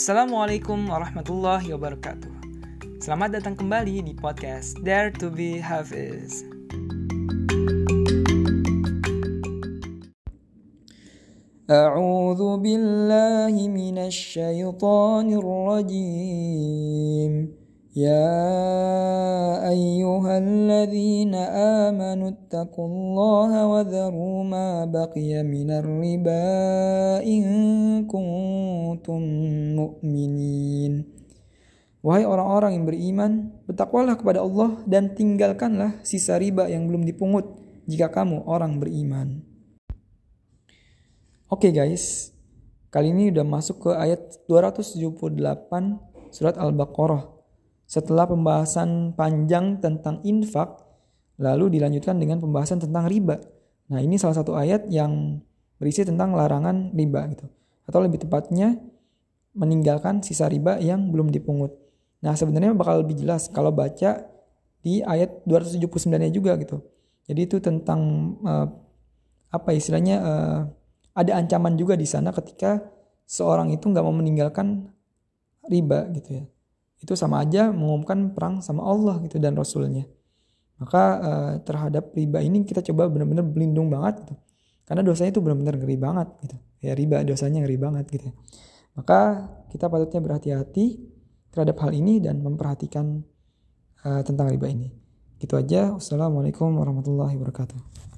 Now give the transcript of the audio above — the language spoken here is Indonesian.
Assalamualaikum warahmatullahi wabarakatuh. Selamat datang kembali di podcast Dare to be Hafiz. أعوذ بالله من الشيطان الرجيم يا أيها الذين آمنوا اتقوا الله وذروا ما بقي من الربا إن كنتم kuntum mu'minin. Wahai orang-orang yang beriman, bertakwalah kepada Allah dan tinggalkanlah sisa riba yang belum dipungut jika kamu orang beriman. Oke okay guys, kali ini udah masuk ke ayat 278 surat Al-Baqarah. Setelah pembahasan panjang tentang infak, lalu dilanjutkan dengan pembahasan tentang riba. Nah, ini salah satu ayat yang berisi tentang larangan riba gitu. Atau lebih tepatnya meninggalkan sisa riba yang belum dipungut. Nah sebenarnya bakal lebih jelas kalau baca di ayat 279-nya juga gitu. Jadi itu tentang uh, apa istilahnya uh, ada ancaman juga di sana ketika seorang itu nggak mau meninggalkan riba gitu ya. Itu sama aja mengumumkan perang sama Allah gitu dan Rasulnya. Maka uh, terhadap riba ini kita coba benar-benar berlindung banget gitu. Karena dosanya itu benar-benar ngeri banget gitu. Ya riba dosanya ngeri banget gitu. Ya. Maka kita patutnya berhati-hati terhadap hal ini dan memperhatikan uh, tentang riba ini. Gitu aja. Wassalamualaikum warahmatullahi wabarakatuh.